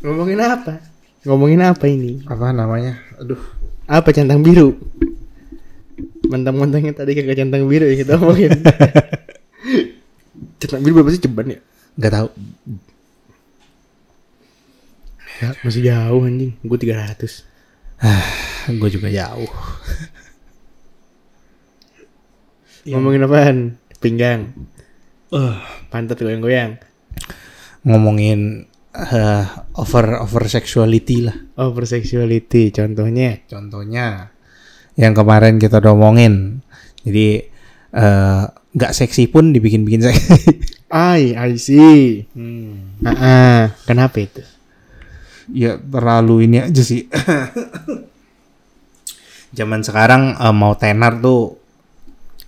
Ngomongin apa? Ngomongin apa ini? Apa namanya? Aduh. Apa centang biru? Mentang-mentangnya tadi kagak centang biru ya kita ngomongin. centang biru berapa sih ceban ya? Gak tahu. Ya, masih jauh anjing. Gue 300. Gue juga jauh. Ngomongin apaan? Pinggang. Eh, Pantat goyang-goyang. ngomongin eh, over over sexuality lah. Over sexuality contohnya. Contohnya yang kemarin kita udah omongin. Jadi eh, nggak seksi pun dibikin-bikin seksi. Ai, I see. Hmm. Ah, ah. kenapa itu? ya terlalu ini aja sih. Zaman sekarang eh, mau tenar tuh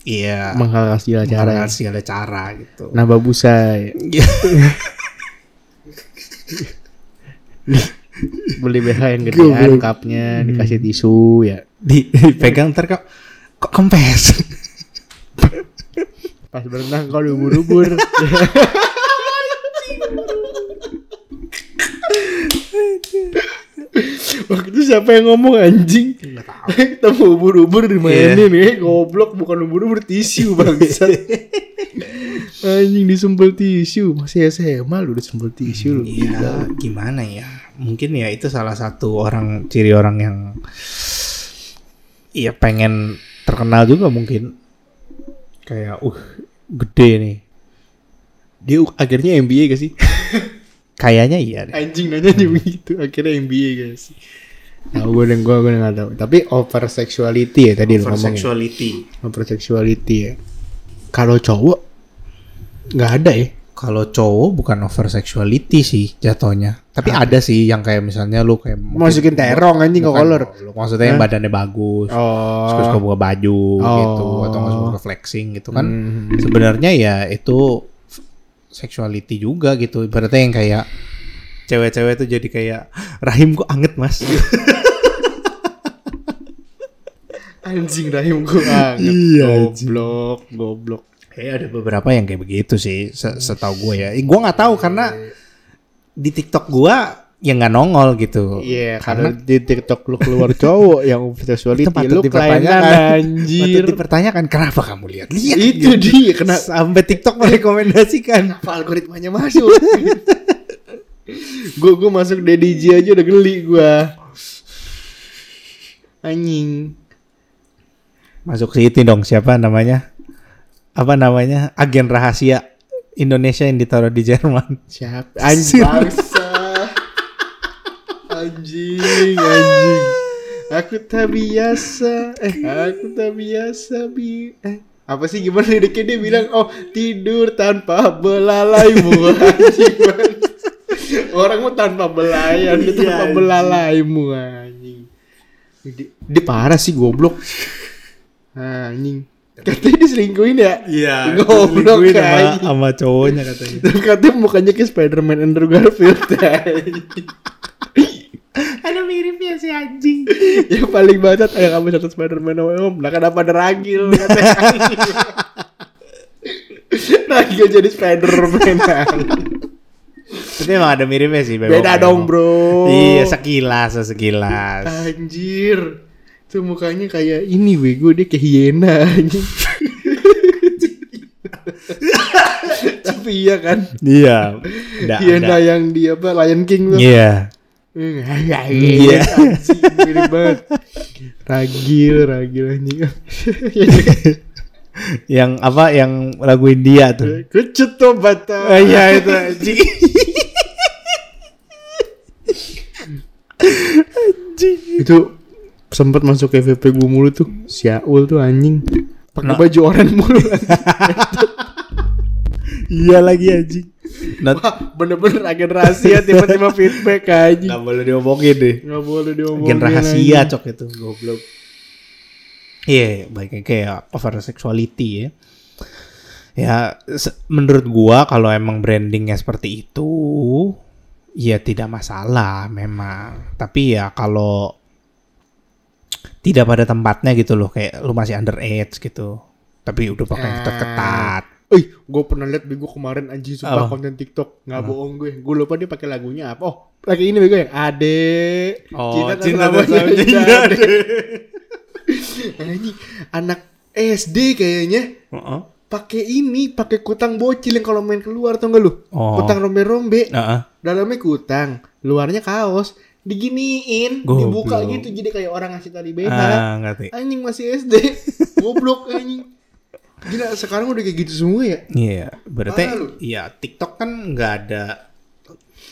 Iya. Menghalalkan segala cara. Cara segala cara gitu. Nambah busai. Beli BH yang gedean, cupnya dikasih tisu ya. Di, dipegang ntar kok kok kempes. Pas berenang kau ubur-ubur. Waktu itu siapa yang ngomong anjing? Enggak tahu. Kita mau ubur-ubur dimainin nih, goblok bukan ubur-ubur tisu bangsa. anjing disumpel tisu, masih SMA lu disumpel tisu lu. Iya, gimana ya? Mungkin ya itu salah satu orang ciri orang yang Iya pengen terkenal juga mungkin. Kayak uh gede nih. Dia akhirnya MBA gak sih? Kayaknya iya deh. Anjing nanya dia begitu, akhirnya MBA guys. Nah, gue dan gue gue nggak tahu. Tapi over sexuality ya tadi lu ngomongin. sexuality. Over sexuality ya. Kalau cowok nggak ada ya. Kalau cowok bukan over sexuality sih jatuhnya. Tapi ada sih yang kayak misalnya lu kayak Masukin terong anjing ke kolor. Maksudnya yang badannya bagus. Oh. buka baju Oh. gitu atau nggak suka flexing gitu kan. Hmm. Sebenarnya ya itu sexuality juga gitu. Ibaratnya yang kayak cewek-cewek tuh jadi kayak rahim kok anget mas. Anjing rahim gue banget. Iya, anjing. Goblok, goblok. Kayak ada beberapa yang kayak begitu sih, se- setahu gue ya. Eh, Gue nggak tahu karena di TikTok gue yang nggak nongol gitu. Iya, karena di TikTok lu keluar cowok yang patut lu dipertanyakan. anjir. Patut dipertanyakan kenapa kamu lihat? Lihat Itu dia, kena sampai TikTok merekomendasikan. apa algoritmanya masuk. Gue gue masuk Daddy J aja udah geli gue. Anjing. Masuk ke itu dong siapa namanya? Apa namanya? Agen rahasia Indonesia yang ditaruh di Jerman. Siapa? Anjing. Anjing, anjing. Aku tak biasa. Eh, aku tak biasa bi. Eh, apa sih gimana dia bilang oh tidur tanpa belalaimu anjing. Orang mau tanpa belayan dia tanpa Iya, anjing. belalaimu anjing dia, dia parah sih goblok anjing katanya diselingkuhin ya Iya. goblok sama, sama cowoknya katanya. Terus katanya mukanya kayak Spiderman Andrew Garfield Ada miripnya si anjing. Yang paling banget Ayo kamu satu Spiderman om Nah kenapa ada ragil katanya. Ragil jadi Spiderman Tapi emang ada miripnya sih. Beda dong bro Iya sekilas sekilas. Anjir Itu mukanya kayak ini bego Dia kayak hiena anjing. Tapi iya kan Iya. Ada, Hiena ada. yang di apa Lion King tuh Iya. Iya, Iya. mirip banget. Ragil, ragil anjing. Yang apa? Yang lagu India tuh. Kecut tuh bata. Oh, iya itu anjing. Itu sempat masuk ke VP gue mulu tuh. Syaul tuh anjing. Pakai Nah. baju oranye mulu. iya lagi anjing. Not, Wah, bener-bener agen rahasia tiba-tiba feedback anjing. nggak boleh diomongin deh. Nggak boleh diomongin. Agen rahasia anjing. cok itu goblok. Iya, baiknya kayak over sexuality ya. Ya, menurut gua kalau emang brandingnya seperti itu, ya tidak masalah memang. Tapi ya kalau tidak pada tempatnya gitu loh, kayak lu masih underage gitu. Tapi udah pakai Ah. ketat-ketat. Ih, gue pernah liat bego kemarin anjing sumpah Apa? konten TikTok. Nggak bohong gue. Gue lupa dia pakai lagunya apa. Oh, pakai ini bego yang ade. Oh, cinta selamanya tak selamanya Anjing, anak SD kayaknya Heeh. pakai ini, pakai kutang bocil yang kalau main keluar tau gak lu? Oh. Kutang rombe-rombe. Heeh. Dalamnya kutang, luarnya kaos. Diginiin, Goblok. dibuka gitu jadi kayak orang ngasih tali BH. Ah, ngerti. Anjing masih SD. Goblok anjing. Gila sekarang udah kayak gitu semua ya? Iya, berarti Parah lu. iya TikTok kan nggak ada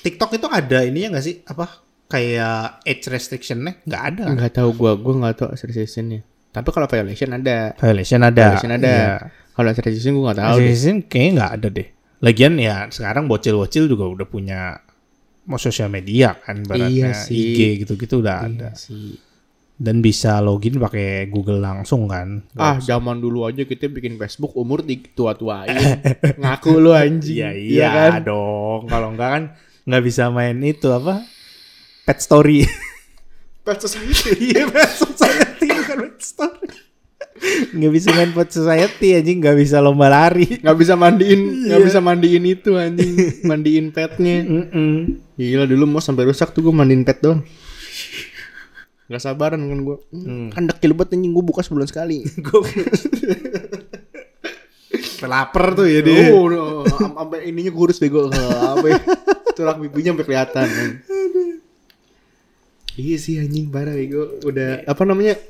TikTok itu ada ininya nggak sih? Apa kayak age restrictionnya? Nggak ada. Enggak tahu gua, gua enggak tahu association-nya. Tapi kalau violation ada. Violation ada. Violation ada. Iya. Kalau association gua enggak tahu deh. Assassin kayaknya nggak ada deh. Lagian ya sekarang bocil-bocil juga udah punya mau sosial media kan, baratnya Iya sih. IG gitu-gitu udah ada. Iya sih. Dan bisa login pakai Google langsung kan. Ah, zaman dulu aja kita bikin Facebook umur di tua-tuain. Ngaku lu anjing. Iya iya kan? dong. Kalau enggak kan nggak bisa main itu apa? Pet story. Pet Society. Iya Pet Society bukan Pet Story. Nggak bisa main Pet Society anjing, nggak bisa lomba lari. Nggak bisa mandiin, nggak Iya. bisa mandiin itu anjing, mandiin petnya. Mm-mm. Gila dulu mau sampai rusak tuh gue mandiin pet doang. Gak sabaran kan gue. Kan dekil banget anjing gue buka sebulan sekali. Lapar tuh ya dia. Oh, no. Am- sampai ininya kurus bego. Sampai tulang pipinya sampai kelihatan. kan. Iya sih anjing parah bego. Udah apa namanya?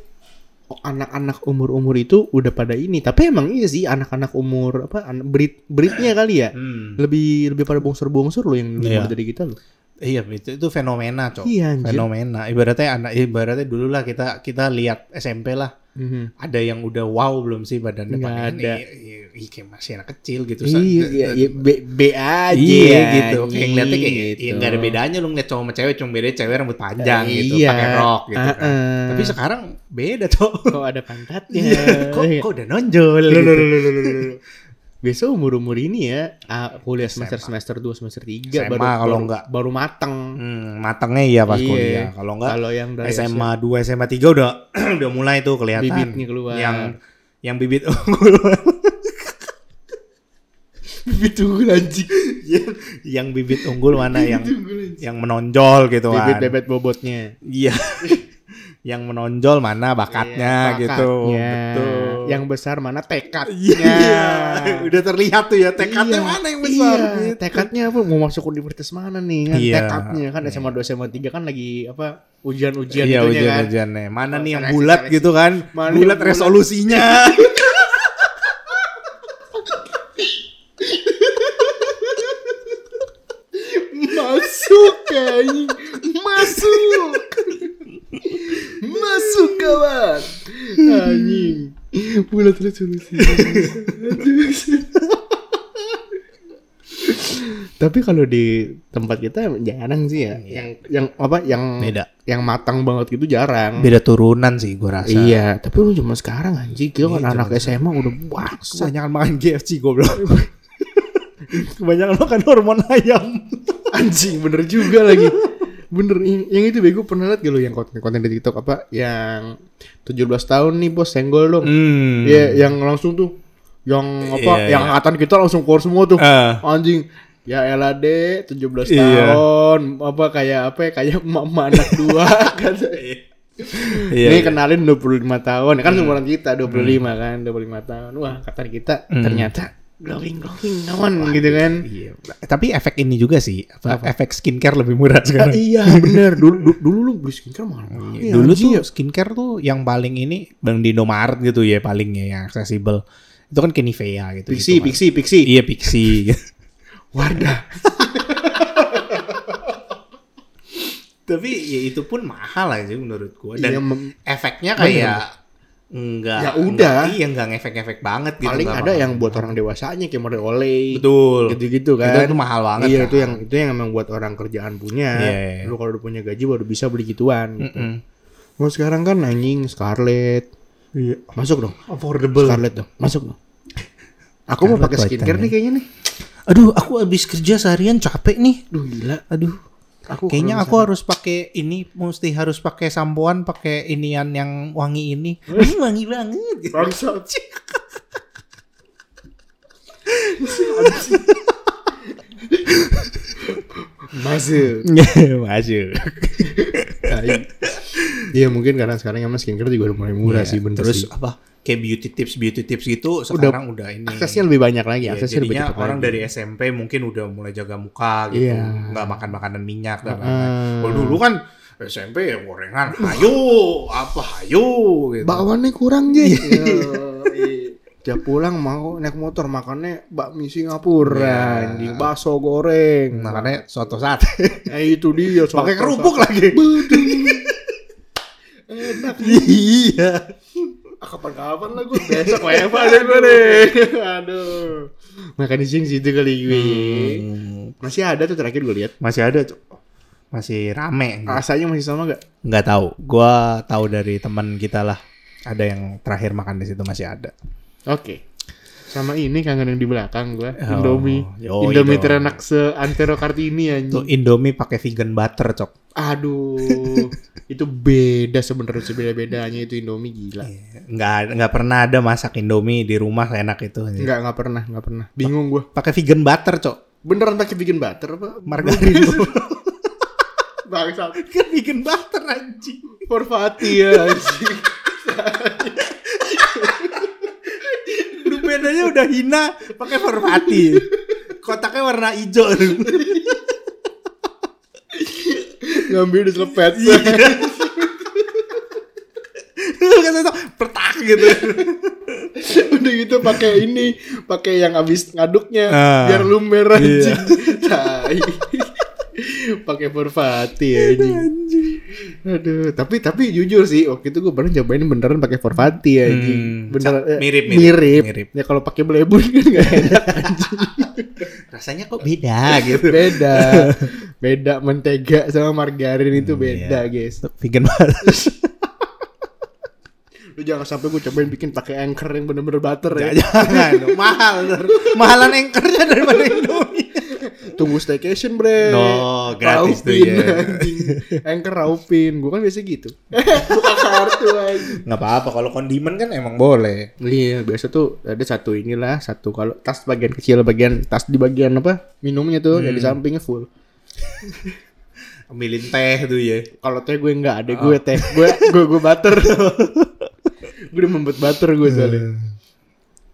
oh, Anak-anak umur-umur itu udah pada ini. Tapi emang iya sih anak-anak umur apa? Anak breed breednya kali ya. Hmm. Lebih lebih pada bongsor-bongsor loh yang lebih Iya. dari kita loh. Iya itu, itu fenomena cok. Iya, anjir. fenomena. Ibaratnya anak ibaratnya dulu lah kita kita lihat SMP lah. Mhm. Ada yang udah wow belum sih badannya Nggak pakai ini? ada. Iya, iya, kayak masih anak kecil gitu. Iya, iya, iya, B, B aja. Iya gitu. Kayak ngeliatnya kayak gitu. ya nggak ada bedanya lu ngeliat cowok sama cewek cuma beda cewek rambut panjang gitu, Iya. pakai rok gitu kan. Uh-uh. Tapi sekarang beda cok. Kok ada pantatnya? Iya, kok, kok udah nonjol gitu. Biasa umur-umur ini ya, ah, kuliah semester semester 2 semester 3 SMA baru kalau baru, enggak. baru mateng. Hmm, matangnya iya pas Iya. kuliah. Kalau enggak Kalau yang dari SMA 2, SMA 3 udah udah mulai tuh kelihatan. Bibitnya keluar. Yang yang bibit unggul. bibit unggul anjing. yang, yang bibit unggul mana yang yang menonjol gitu kan. Bibit bebet bobotnya. Iya. yang menonjol mana bakatnya Iya, gitu. bakatnya. Betul. Yang besar mana tekadnya. Iya. Udah terlihat tuh ya tekadnya Iya, mana yang besar. Iya, gitu. tekadnya apa mau masuk universitas mana nih kan Iya. tekadnya kan SMA 2 SMA 3 kan lagi apa ujian-ujian Iya itunya kan. Mana Oh, nih yang bulat gitu kan? Mana bulat resolusinya. Masuk anjing. Masuk. Masuk kawan. Anjing. Bulat resolusi. Tapi kalau di tempat kita jarang sih ya. Yang yang apa yang Beda. yang matang banget gitu jarang. Beda turunan sih gua rasa. Iya, tapi lu cuma sekarang anjing, kita kan Iya, anak SMA udah bangsa. Kebanyakan makan KFC goblok. Kebanyakan makan hormon ayam. Anjing bener juga lagi. Bener yang, itu bego pernah liat gak lu yang konten-konten di TikTok apa yang 17 tahun nih bos senggol dong. Hmm. Iya, yang langsung tuh yang apa Iya, yang iya. angkatan kita langsung keluar semua tuh. Ah. Anjing. Ya deh 17 Iya. tahun apa kayak apa ya kayak mama anak dua kan. Iya. Ini kenalin 25 tahun kan seumuran kita 25 kan 25 tahun. Wah, kata kita ternyata glowing glowing naon gitu kan. Iya. Tapi efek ini juga sih, apa, efek skincare lebih murah sekarang. iya bener dulu, dulu, dulu lu beli skincare mahal Iya, dulu tuh skincare tuh yang paling ini bang di Indomaret gitu ya palingnya yang accessible. Itu kan ke Nivea gitu. Pixi gitu kan. Pixi Pixi Iya Pixi. Wardah Tapi ya itu pun mahal aja menurut gua dan Iya, efeknya kayak enggak Ya udah. enggak- iya enggak ngefek-ngefek banget gitu. paling ada yang buat orang dewasanya kayak model olay betul. gitu-gitu kan Itu tuh mahal banget. iya kan. itu yang itu yang emang buat orang kerjaan punya Iya, iya. lu kalau udah punya gaji baru bisa beli gituan gitu. Mau sekarang kan anjing Scarlett Iya. masuk dong Affordable. Scarlett dong masuk dong aku mau pakai skincare nih kayaknya nih Aduh, aku habis kerja seharian capek nih. duh gila Aduh. Aku Kayaknya aku harus pakai ini, mesti harus pakai sampoan, pakai inian yang wangi ini. Ih, wangi banget. Bangsat. Masuk. Masuk. Tai. Iya mungkin karena sekarang emang skincare juga udah mulai murah Iya, sih bener Terus sih. apa? Kayak beauty tips beauty tips gitu sekarang udah, ini. Aksesnya lebih banyak lagi, Iya, aksesnya lebih jadinya orang lagi. dari SMP mungkin udah mulai jaga muka gitu, Iya. nggak makan makanan minyak dan lain-lain. Kalau dulu kan SMP ya gorengan, ayo apa ayo gitu. Bakwannya kurang Ji. Tiap pulang mau naik motor makannya bakmi Singapura, Iya. anjing, bakso goreng. Makanya suatu saat Eh itu dia pakai soto- kerupuk lagi. Enak. iya. Kapan-kapan lah gue besok WFA deh gue deh. Aduh. Makan di sini situ kali gue. Hmm, Masih ada tuh terakhir gue lihat. masih ada tuh. Masih rame. Rasanya masih sama gak? Nggak tahu. Gua tahu dari teman kita lah. Ada yang terakhir makan di situ masih ada. Oke. Sama ini kangen yang di belakang gue. Oh, Indomie. yoi Indomie dong. terenak se Antero Kartini Tuh anjing. Indomie pakai vegan butter, Cok. Aduh. itu beda sebenarnya sebeda-bedanya itu Indomie gila. Nggak nggak pernah ada masak Indomie di rumah enak itu. Enggak, enggak pernah, enggak pernah. Bingung gue. Pakai vegan butter, Cok. Beneran pakai bikin butter apa? Margarin. Bangsat. kan vegan butter anjing. Porfati ya anjing. Bedanya udah hina pakai forfati. Kotaknya warna hijau. Ngambil di selepet. itu pertak gitu. Udah gitu pakai ini, pakai yang habis ngaduknya Ah. biar lumer Iya. anjing. Tai. Pakai Porfati anjing. Aduh, tapi tapi jujur sih waktu itu gue pernah cobain beneran pakai Porfati anjing. Hmm, Beneran eh, mirip, mirip, mirip. mirip. Ya kalau pakai belebun kan gak enak anjing. Rasanya kok beda gitu. beda. Beda mentega sama margarin itu Hmm, beda, iya. guys. Vegan butter. Lu jangan sampai gue cobain bikin pakai anchor yang bener-bener butter ya. Jangan, dong, mahal. Mahalan anchornya daripada Indomie. Tunggu staycation, bre. No, gratis tuh, Raupin, ya. anjing. Anchor raupin. Gue kan biasa gitu. Buka kartu anjing. Nggak apa-apa kalau kondimen kan emang boleh. Iya, biasa tuh ada satu inilah, satu kalau tas bagian kecil, bagian tas di bagian apa? Minumnya tuh yang di Hmm. sampingnya full. Ambilin teh tuh ya. Kalau teh gue nggak ada, gue teh. Gue gue gue butter. gue udah membuat butter gue soalnya.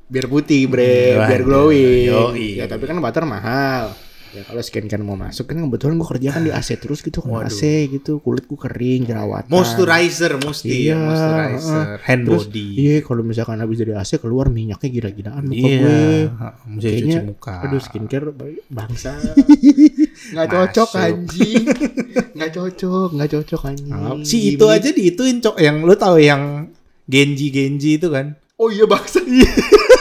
Biar putih, bre, Hmm, biar glowing. yoi. Ya tapi kan butter mahal. Ya kalau skincare mau masuk kan kebetulan gue kerja kan di AC terus gitu kan AC gitu kulit gue kering jerawatan Moisturizer mesti ya, Iya, moisturizer, hand Terus, body. Iya, kalau misalkan habis dari AC keluar minyaknya gila-gilaan muka Iya, gue. mesti cuci muka. aduh skincare ba- bangsa. nggak cocok anjing. Nggak cocok, nggak cocok anjing. Si itu aja diituin cok yang lu tahu yang Genji Genji itu kan. Oh iya bangsa.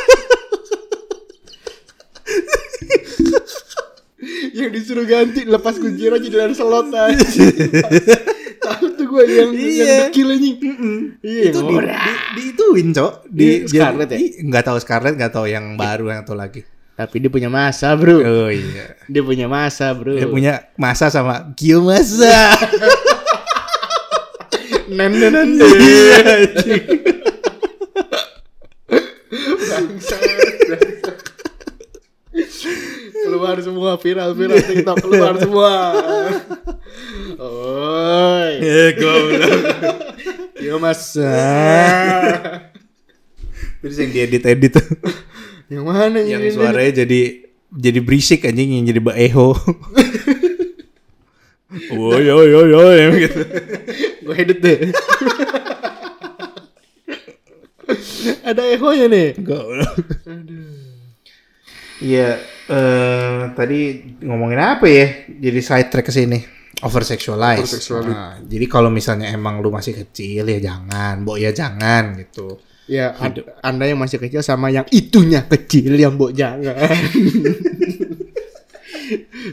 disuruh ganti lepas kunci aja jalan selot aja. Tahu tuh gue yang yang Iya. dekil anjing. Iya, itu di, murah. di, diituin cok di Di Scarlett ya? nggak tahu Scarlett nggak tahu yang baru yang satu lagi Tapi dia punya masa, Bro. oh iya Dia punya masa, Bro. dia punya masa sama Gil masa Nen nen nen. Iya, bangsat. Keluar semua viral viral TikTok keluar semua. Oi. Eh, goblok. Yo mas. terus yang diedit edit yang mana yang ini? suaranya jadi jadi berisik anjing yang jadi ba- echo Woi, woi, woi, woi, gitu. Gue edit deh. Ada echonya nih. Goblok. Iya, eh tadi ngomongin apa ya? Jadi side track ke sini. Oversexualize. Oversexualize. Nah, jadi kalau misalnya emang lu masih kecil ya jangan, Bo ya jangan gitu. Ya, ad- anda yang masih kecil sama yang itunya kecil yang mbok jangan.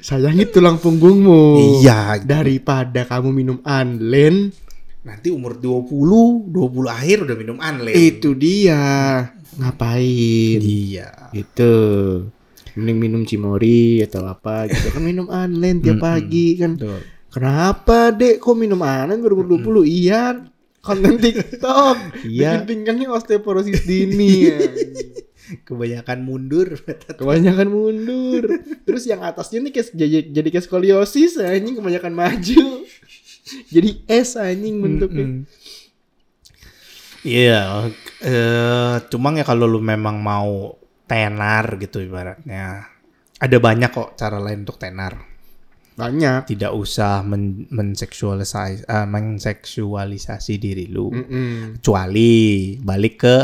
Sayangi tulang punggungmu. Iya. Daripada kamu minum anlen, Nanti umur 20, 20 akhir udah minum anle. itu dia. Ngapain? Iya. Gitu. Mending minum cimori atau apa gitu kan minum anlen tiap pagi kan. Betul. Kenapa dek kok minum anlen 2020? Iya konten TikTok. Iya. Pinggangnya osteoporosis dini. ya. Kebanyakan mundur. Kebanyakan mundur. Terus yang atasnya nih kayak jadi, jadi kayak skoliosis anjing kebanyakan maju. jadi S anjing bentuknya. Mm-mm. Iya, eh cuma ya kalau lu memang mau tenar gitu ibaratnya. Ada banyak kok cara lain untuk tenar. Banyak. Tidak usah men menseksualisasi eh, menseksualisasi diri lu. Mm-mm. Kecuali balik ke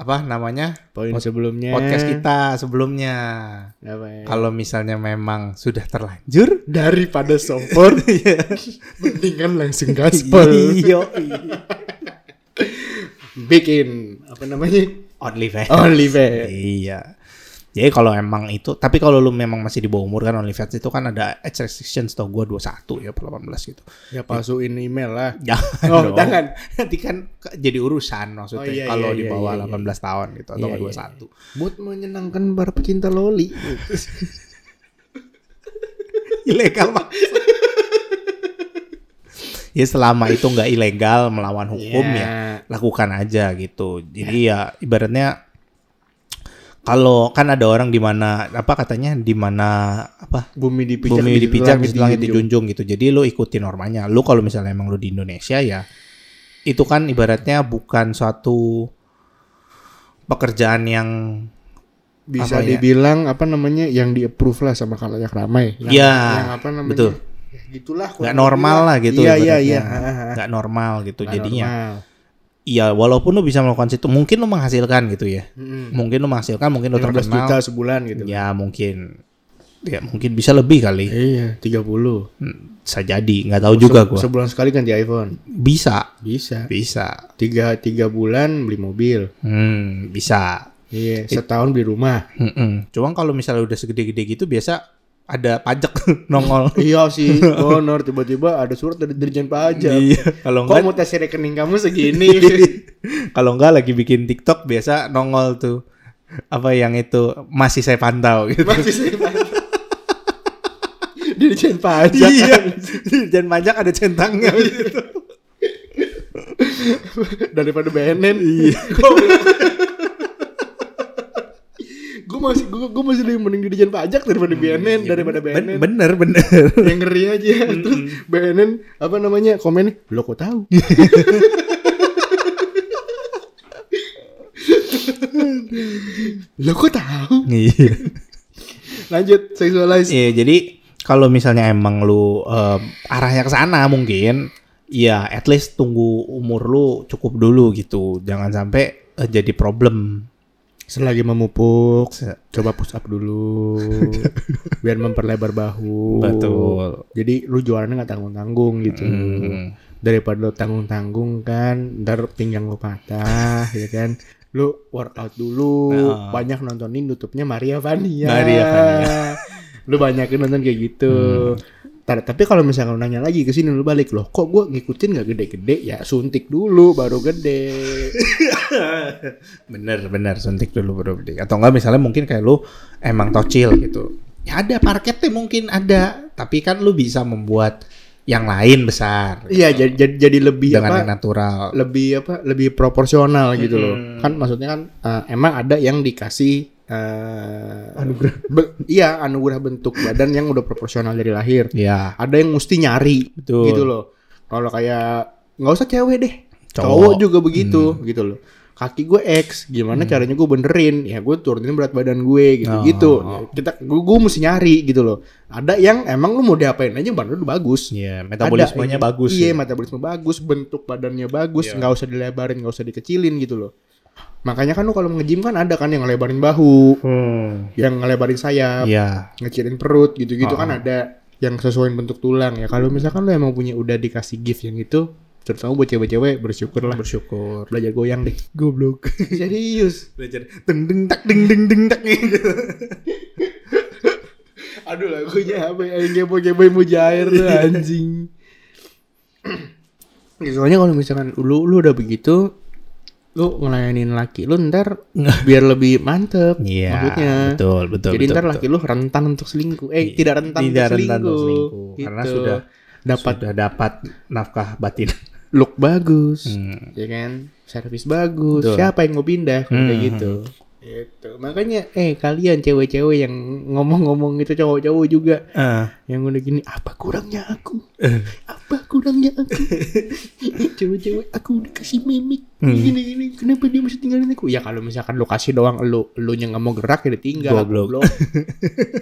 apa namanya? Poin Pod- sebelumnya. Podcast kita sebelumnya. Ya? Kalau misalnya memang sudah terlanjur daripada sompor, mendingan langsung gaspol. Iya. Bikin apa namanya? OnlyFans. OnlyFans. Iya. Jadi kalau emang itu, tapi kalau lu memang masih di bawah umur kan OnlyFans itu kan ada age restriction tau gue 21 ya per 18 gitu. Ya palsuin email lah. Jangan Oh, dong. jangan. Nanti kan jadi urusan maksudnya Oh, iya, kalau iya, di iya, bawah iya, 18 tahun gitu atau Iya, iya, 21. Buat menyenangkan para pecinta loli. Ilegal Pak. Ya selama itu nggak ilegal melawan hukum Iya. ya lakukan aja gitu. Jadi ya ibaratnya kalau kan ada orang di mana apa katanya di mana apa Bumi dipijak, bumi di dipijak di langit langit dijunjung. gitu. Jadi lu ikuti normanya. Lu kalau misalnya emang lu di Indonesia ya itu kan ibaratnya bukan suatu pekerjaan yang Bisa Apa ya? dibilang apa namanya yang di approve lah sama khalayak ramai. Yang, Iya, yang apa namanya? betul. Gitulah. nggak normal lah gitu. Iya iya iya. Nggak normal gitu. Nggak Jadinya normal. iya walaupun lu bisa melakukan situ mungkin lu menghasilkan gitu ya. Mm-mm. Mungkin lu menghasilkan, mungkin lu 15 terkenal. juta sebulan gitu. Ya mungkin ya mungkin bisa lebih kali. Iya, 30. Hmm, Bisa jadi, nggak tahu juga gua. Sebulan sekali ganti iPhone. Bisa, Bisa. bisa. Tiga, tiga bulan beli mobil. Hmm, bisa. Iya, setahun beli rumah. Mm-mm. Cuma kalau misalnya udah segede-gede gitu biasa ada pajak nongol. iya sih, honor tiba-tiba ada surat dari Dirjen Pajak. Iya. Kalau Kok enggak mutasi rekening kamu segini? kalau enggak lagi bikin TikTok biasa nongol tuh apa yang itu masih saya pantau gitu. Masih saya pajak. Dirjen Pajak. iya. Dan pajak ada centangnya gitu. Daripada BNN. Iya. Gue masih gue, gue masih lebih mending Dirjen Pajak daripada BNN daripada Ben- BNN. bener bener. yang ngeri aja terus BNN apa namanya komen lo kok tahu lo kok tahu Iya. lanjut seksualize Iya, jadi kalau misalnya emang lu em, arahnya ke sana mungkin ya at least tunggu umur lu cukup dulu gitu. Jangan sampai eh, jadi problem. Selagi memupuk coba push up dulu biar memperlebar bahu Betul. jadi lu jualannya nggak tanggung tanggung gitu Hmm. daripada lu tanggung tanggung kan ntar pinggang lu patah ya kan lu workout dulu Nah. banyak nontonin YouTube-nya Maria Vania Maria Vania. lu banyakin nonton kayak gitu Hmm. Tapi kalau misalnya lu nanya lagi ke sini lu balik loh kok gua ngikutin nggak gede-gede? Ya suntik dulu baru gede. Bener bener suntik dulu bro atau enggak misalnya mungkin kayak lu emang tocil gitu. Ya ada parketnya mungkin ada tapi kan lu bisa membuat yang lain besar. Iya jadi, jadi jadi lebih dengan apa yang natural. lebih apa lebih proporsional gitu loh. Mm-mm. kan maksudnya kan eh, emang ada yang dikasih eh, anugerah iya anugerah bentuk badan yang udah proporsional dari lahir ya ada yang mesti nyari Betul. gitu loh kalau kayak nggak usah cewek deh Cowok. cowok, juga begitu gitu loh kaki gue X gimana caranya gue benerin ya gue turunin berat badan gue gitu gitu Oh. kita gue, gue mesti nyari gitu loh ada yang emang lu mau diapain aja badan lu bagus Iya, metabolismenya ada, bagus. Iya, ya. metabolisme bagus, bentuk badannya bagus, Iya. nggak usah dilebarin, nggak usah dikecilin gitu loh. Makanya kan lu kalau nge-gym kan ada kan yang ngelebarin bahu, Hmm. yang ngelebarin sayap, Iya. ngecilin perut gitu-gitu Oh. kan ada yang sesuai bentuk tulang ya. Kalau misalkan lu emang punya udah dikasih gift yang itu, terutama buat cewek-cewek bersyukur lah. Bersyukur. Belajar goyang deh. Goblok. Serius. Belajar deng deng tak deng deng deng tak gitu. Aduh lagunya apa ya? Yang kepo-kepo mujair tuh anjing. Ya, Soalnya kalau misalkan lu lu udah begitu lu ngelayanin laki lu ntar biar lebih mantep Iya. maksudnya. Betul, betul. Jadi betul, ntar betul. laki lu rentan untuk selingkuh. Eh Iya. tidak rentan Tidak untuk rentan selingkuh. selingkuh. Karena Gitu. sudah dapat sudah dapat nafkah batin. look bagus, Hmm. ya kan? Servis bagus. Betul. Siapa yang mau pindah Kalau kayak Hmm. gitu? Itu. Makanya eh kalian cewek-cewek yang ngomong-ngomong itu cowok-cowok juga Ah. yang udah gini apa kurangnya aku? apa kurangnya aku? cewek-cewek aku dikasih mimik Hmm. gini gini kenapa dia masih tinggalin aku? Ya kalau misalkan lo kasih doang lu lu yang nggak mau gerak ya ditinggal Goblok.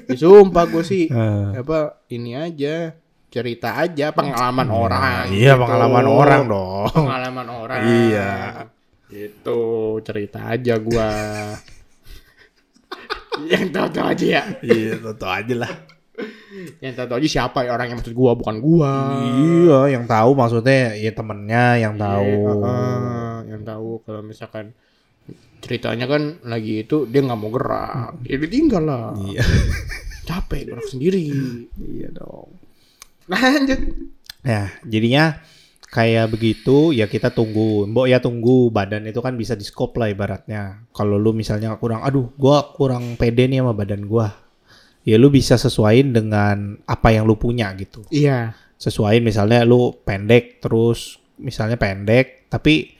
ya, sumpah gue sih Ah. apa ini aja cerita aja pengalaman orang. Iya, gitu. pengalaman orang dong. Pengalaman orang. Iya. Itu cerita aja gua. yang tahu-tahu aja ya. Iya, tahu aja lah. Yang tahu-tahu aja siapa ya orang yang maksud gua bukan gua. Iya, yang tahu maksudnya ya temennya yang tahu. Iya, heeh, yang tahu kalau misalkan ceritanya kan lagi itu dia nggak mau gerak, ya ditinggal lah. Iya. Capek gerak sendiri. Iya dong. Lanjut. Ya, jadinya kayak begitu ya kita tunggu. Mbok ya tunggu badan itu kan bisa di scope lah ibaratnya. Kalau lu misalnya kurang aduh gua kurang pede nih sama badan gua. Ya lu bisa sesuaiin dengan apa yang lu punya gitu. Iya. Sesuaiin misalnya lu pendek terus misalnya pendek tapi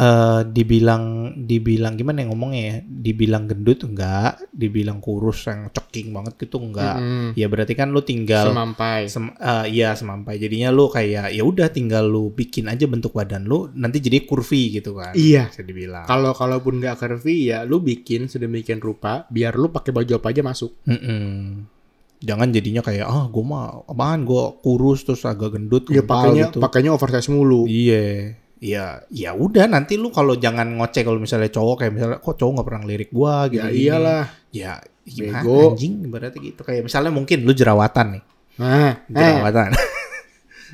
eh dibilang dibilang gimana ya ngomongnya ya? Dibilang gendut enggak, dibilang kurus yang ceking banget gitu enggak. Mm-mm. Ya berarti kan lu tinggal Semampai. Sem eh, iya semampai. Jadinya lu kayak ya udah tinggal lu bikin aja bentuk badan lu nanti jadi kurvi gitu kan. Iya. Bisa dibilang. Kalau kalaupun nggak curvy ya lu bikin sedemikian rupa biar lu pakai baju apa aja masuk. Jangan jadinya kayak ah gua mah apaan gua kurus terus agak gendut Ya pakainya gitu. pakainya oversize mulu. Iya. Ya, ya udah nanti lu kalau jangan ngoceh kalau misalnya cowok kayak misalnya kok cowok nggak pernah lirik gua gitu. Ya iyalah. Ya gimana Bego. anjing berarti gitu kayak misalnya mungkin lu jerawatan nih. Nah, eh, Jerawatan.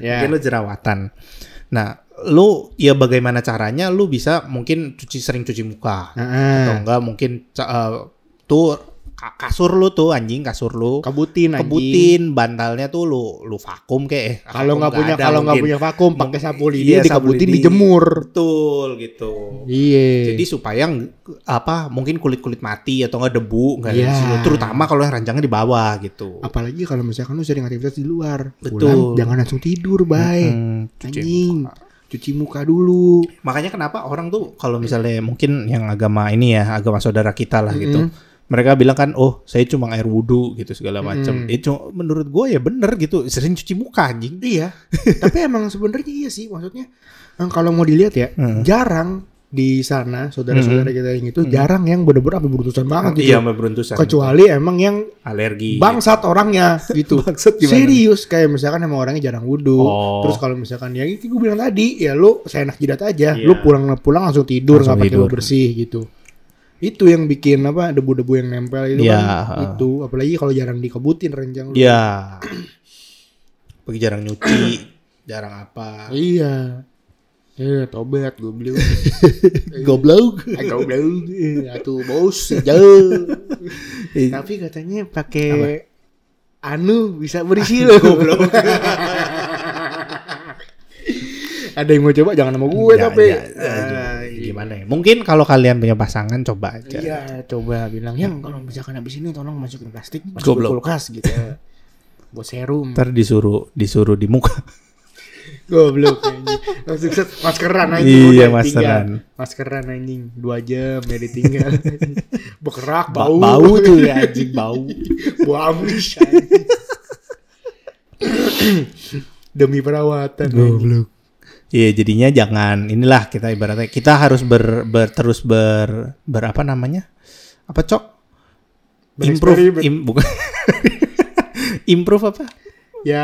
ya. Mungkin lu jerawatan. Nah, lu ya bagaimana caranya lu bisa mungkin cuci sering cuci muka Heeh. atau enggak mungkin eh, tuh kasur lu tuh anjing kasur lu kebutin anjing. kebutin bantalnya tuh lu lu vakum kayak eh, Kalau nggak punya kalau nggak punya vakum pakai sapu lidi iya, dikebutin dijemur. betul gitu Iya. jadi supaya apa mungkin kulit kulit mati atau enggak debu nggak Iya. di situ. terutama kalau yang ranjangnya di bawah gitu apalagi kalau misalkan lu sering aktivitas di luar. Betul. Pulang, jangan langsung tidur, baik. Hmm, Anjing. Cuci muka dulu. Makanya kenapa orang tuh kalau misalnya mungkin yang agama ini ya agama saudara kita lah gitu, Mm-mm. Mereka bilang kan, oh saya cuma air wudhu gitu segala macam. Mm. Itu menurut gue ya bener gitu, sering cuci muka anjing. Iya. Tapi emang sebenarnya iya sih maksudnya eh, kalau mau dilihat ya, Hmm. jarang di sana saudara-saudara kita yang itu jarang yang bener-bener sampai berutusan banget gitu. Iya, beruntusan. Kecuali emang yang alergi. bangsat orangnya gitu. Bangsat gimana? Serius kayak misalkan emang orangnya jarang wudhu. Oh. Terus kalau misalkan ya itu gue bilang tadi ya lu seenak jidat aja. Iya. Lu pulang-pulang langsung tidur nggak pakai bersih gitu. Itu yang bikin apa debu-debu yang nempel itu Iya, kan itu apalagi kalau jarang dikebutin renjang lu. Iya. Pergi jarang nyuci, jarang apa. Iya. Eh, tobat gue beli. Goblok. Agak goblok. Eh, Atuh bos jauh. Tapi katanya pakai anu bisa berisi loh. Goblok. Ada yang mau coba jangan sama gue Ya, tapi. ya, ya, Ah, Gimana ya? Mungkin kalau kalian punya pasangan coba aja. Iya, coba bilang yang kalau misalkan habis ini tolong masukin plastik, masukin Goblok. kulkas gitu. Buat serum. Ntar disuruh disuruh di muka. Goblok anjing. Langsung set maskeran anjing. Iya, maskeran. Maskeran anjing. Dua jam ya ditinggal. Bekerak Ba- bau. bau tuh ya anjing bau. bau amis. Demi perawatan. anjing. Iya jadinya jangan inilah kita ibaratnya kita harus ber, ber- terus ber, ber apa namanya? Apa cok? Improve im, bukan. Improve apa Ya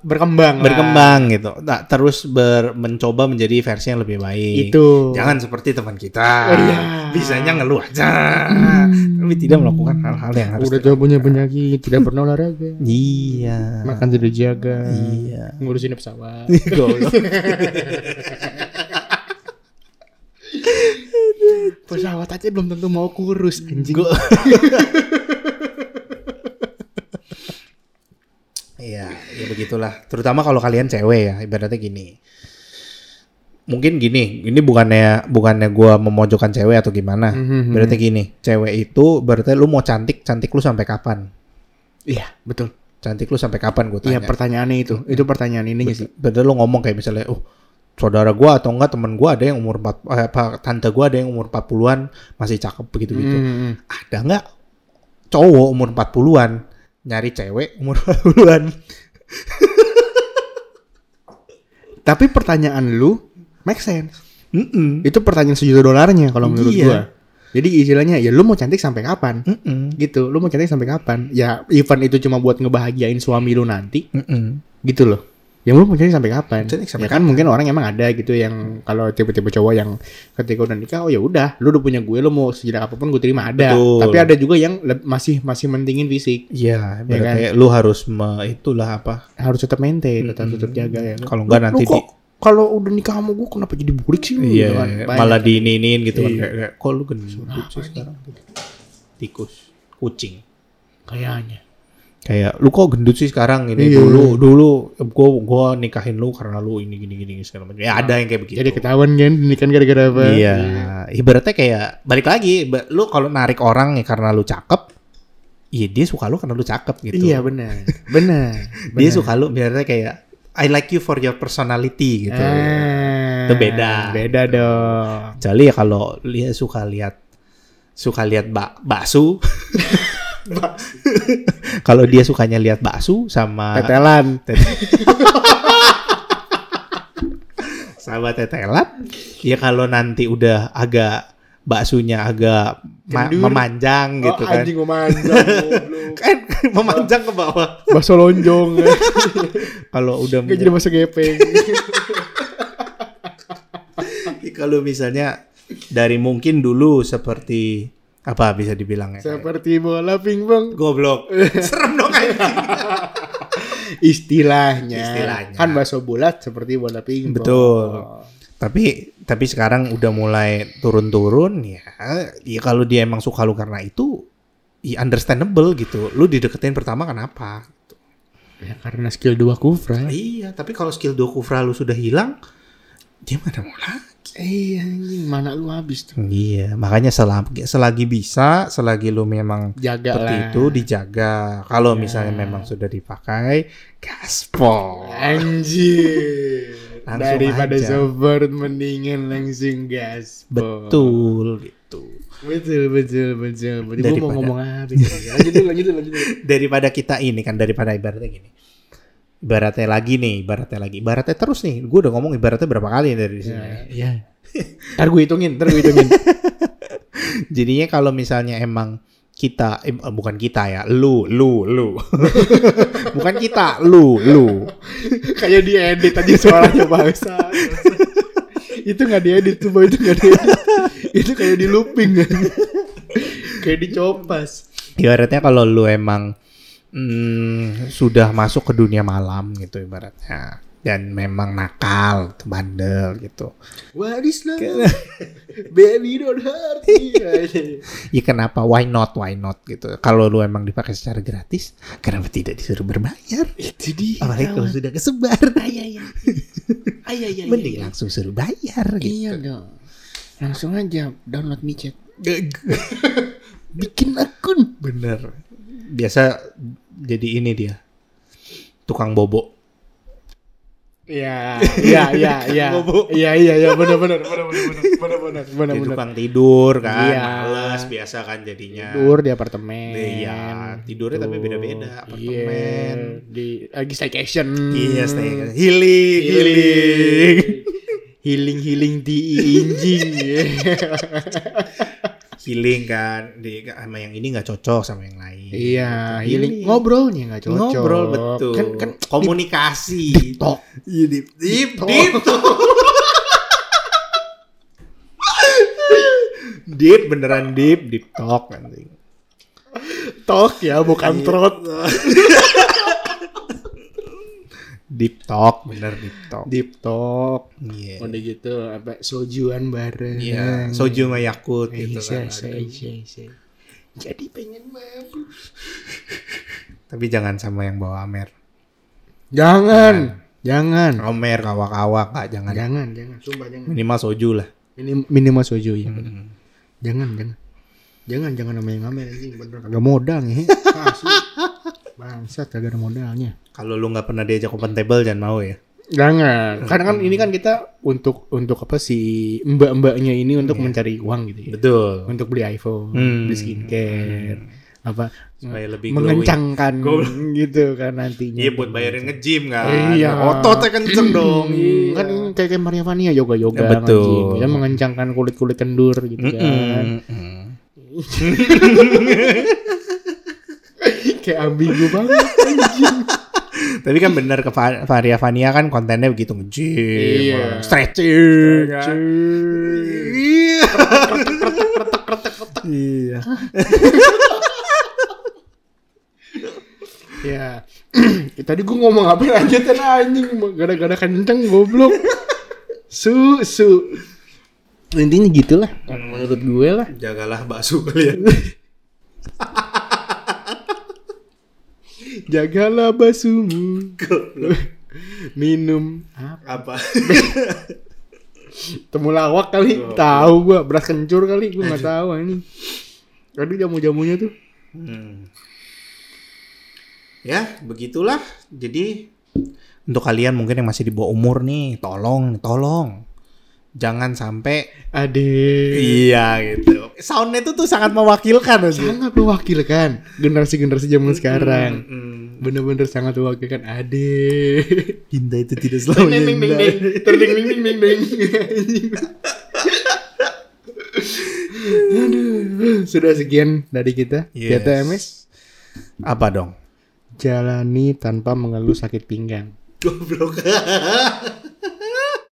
berkembang. lah. berkembang gitu nah, terus ber, mencoba menjadi versi yang lebih baik Itu. jangan seperti teman kita Oh, iya. bisanya ngeluh aja tapi tidak melakukan hal-hal yang harus Udah coba punya penyakit, tidak pernah olahraga. iya Makan tidak dijaga. iya Ngurusin pesawat. Pesawat aja belum tentu mau kurus anjing. Iya, ya begitulah. Terutama kalau kalian cewek ya, ibaratnya gini. Mungkin gini, ini bukannya bukannya gua memojokkan cewek atau gimana. Mhm. Berarti gini, cewek itu berarti lu mau cantik, cantik lu sampai kapan? Iya, betul. Cantik lu sampai kapan gue Iya, tanya. pertanyaannya itu. Itu pertanyaan ininya sih. Berarti lu ngomong kayak misalnya, "Oh, saudara gua atau enggak temen gua ada yang umur 4 eh, apa tante gua ada yang umur 40-an masih cakep begitu gitu. Hmm. Ada nggak cowok umur 40-an nyari cewek umur 40-an? Tapi pertanyaan lu make sense. Mm-mm. Itu pertanyaan sejuta dolarnya kalau menurut Iya. gua. Jadi istilahnya ya lu mau cantik sampai kapan? Mm-mm. Gitu, lu mau cantik sampai kapan? Ya event itu cuma buat ngebahagiain suami lu nanti, Mm-mm. gitu loh. Ya lu mau sampai kapan? Sampai ya kan mungkin orang emang ada gitu yang kalau tipe-tipe cowok yang ketika udah nikah, oh ya udah, lu udah punya gue, lu mau sejelek apa pun gue terima ada. Betul. Tapi ada juga yang masih masih mentingin fisik, Iya, Ya kan? berarti lu harus me, itulah apa? harus tetap maintain, tetap tetap jaga ya. Kalau enggak nanti lu kok kalau udah nikah sama gue kenapa jadi burik sih? lu? Iya, Gitu kan. Banyak. malah diininin gitu kan Iya. kayak, kayak, kok lu gendut sih sekarang gitu. Tikus, kucing. kayaknya. Kayak lu kok gendut sih sekarang ini Iya. dulu dulu gua gua nikahin lu karena lu ini gini gini segala macam. Ya ada yang kayak begitu. Jadi ketahuan kan nikah gara-gara apa? Iya, ibaratnya kayak balik lagi, lu kalau narik orang ya karena lu cakep, iya dia suka lu karena lu cakep gitu. Iya benar, benar. Dia suka lu biasanya kayak I like you for your personality gitu. Ah, Itu beda. Beda dong. Kecuali ya kalau dia suka lihat suka lihat bak bakso. kalau dia sukanya lihat bakso sama Tetelan. sama tetelan, ya kalau nanti udah agak baksonya agak ma- Kendur. memanjang gitu oh, kan. Anjing memanjang. Kan memanjang ke bawah. Bakso lonjong. Kalau udah Gak jadi bakso gepeng. kalau misalnya dari mungkin dulu seperti apa bisa dibilangnya? kayak- Seperti bola pingpong. Goblok. Serem dong anjing. Istilahnya. Istilahnya. Kan bakso bulat seperti bola pingpong. Betul. Tapi tapi sekarang udah mulai turun-turun ya. Ya kalau dia emang suka lu karena itu ya understandable gitu. Lu dideketin pertama kenapa? Ya karena skill dua kufra. Iya, tapi kalau skill dua kufra lu sudah hilang, dia mana mau lagi? Iya anjing, mana lu habis tuh. Iya, makanya selagi, selagi bisa, selagi lu memang Jaga seperti lah. itu dijaga. Kalau misalnya memang sudah dipakai, gaspol. Anjir. Daripada aja. support mendingan langsung gas. Betul gitu. Betul, betul, betul. Berarti gua mau Daripada- ngomong apa? Lanjut lanjut lanjut. Daripada kita ini kan daripada ibaratnya gini. Ibaratnya lagi nih, ibaratnya lagi. Ibaratnya terus nih. Gue udah ngomong ibaratnya berapa kali dari sini. Ya, ya. Ntar gue hitungin, ntar gue hitungin. Jadinya kalau misalnya emang kita eh, bukan kita ya, lu, lu, lu. bukan kita, lu, lu. Kayak diedit aja suaranya bangsa. itu nggak diedit tuh, Boy. itu nggak diedit. itu kayak di looping. kayak dicopas. Ibaratnya kalau lu emang mm, sudah masuk ke dunia malam gitu ibaratnya dan memang nakal, bandel gitu. What is love? Baby don't hurt me. Ya kenapa why not why not gitu. Kalau lu emang dipakai secara gratis, kenapa tidak disuruh berbayar? itu dia. Apalagi kalau sudah kesebar. Iya, iya. Iya, iya, Mending iya. langsung suruh bayar gitu. Iya dong. Langsung aja download micet. Bikin akun. Bener. Biasa jadi ini dia. Tukang bobo. Iya, iya, iya, iya. Iya, iya, iya, benar benar benar benar benar benar benar benar tukang tidur kan, Iya. males biasa kan jadinya. Tidur di apartemen. Iya, tidurnya tapi Tuh. beda-beda, apartemen. Iya, di lagi staycation. Iya, stay healing, healing. Healing. Healing healing di injing. healing kan di sama yang ini nggak cocok sama yang lain Iya, Gitu. healing ngobrolnya nggak cocok. ngobrol betul Kan kan komunikasi deep talk. iya deep deep talk. deep talk. deep beneran deep deep talk anjing Talk ya, bukan trot. deep talk bener deep talk Deep talk. iya Udah gitu apa sojuan bareng. iya soju sama yakut Eh, gitu saya, kan saya, saya, saya. Jadi pengen mabuk. tapi jangan sama yang bawa amer Jangan. Jangan. Omer kawak-kawak kak jangan Jangan, jangan. Sumpah jangan. minimal soju lah Minim, minimal soju ya. Mm. Jangan, jangan. Jangan, jangan nama yang ngamen anjing bener kagak modal nih. Asli. Bangsat kagak ada modalnya. kalau lu nggak pernah diajak open table jangan mau ya Jangan. Karena kan ini kan kita untuk untuk apa sih mbak-mbaknya ini untuk mencari uang gitu ya. Betul. Untuk beli iPhone, Hmm. beli skincare, apa Supaya lebih glowing. mengencangkan gitu kan nantinya. Iya buat bayarin nge-gym kan. Iya. Ototnya kenceng dong. Hmm, kan kayak kayak Maria Vania yoga yoga Ya, betul. ya mengencangkan kulit kulit kendur gitu kan Mm-mm. kayak ambigu banget anjing. Tapi kan bener ke Va- Varia Vania kan kontennya begitu nge-gym, Iya. stretching. kan. Iya. Iya. ya tadi gue ngomong apa lanjutan anjing gara-gara kenceng goblok su su intinya gitulah menurut gue lah Jagalah bakso kalian. jagalah basumu minum. Apa? Apa? temulawak kali. Tahu gua. Beras kencur kali. Gua nggak tahu ini. Tadi jamu jamunya tuh. Hmm. Ya, begitulah. Jadi untuk kalian mungkin yang masih di bawah umur nih, tolong, tolong. Jangan sampai ade iya gitu. Soundnya itu tuh sangat mewakilkan aja. sangat mewakilkan generasi generasi zaman sekarang Mm. bener-bener sangat mewakilkan ade Indah itu tidak selalu ding ding ding ding terding ding ding ding ding Aduh, sudah sekian dari kita. Yes. TMS Apa dong? jalani tanpa mengeluh sakit pinggang. Goblok.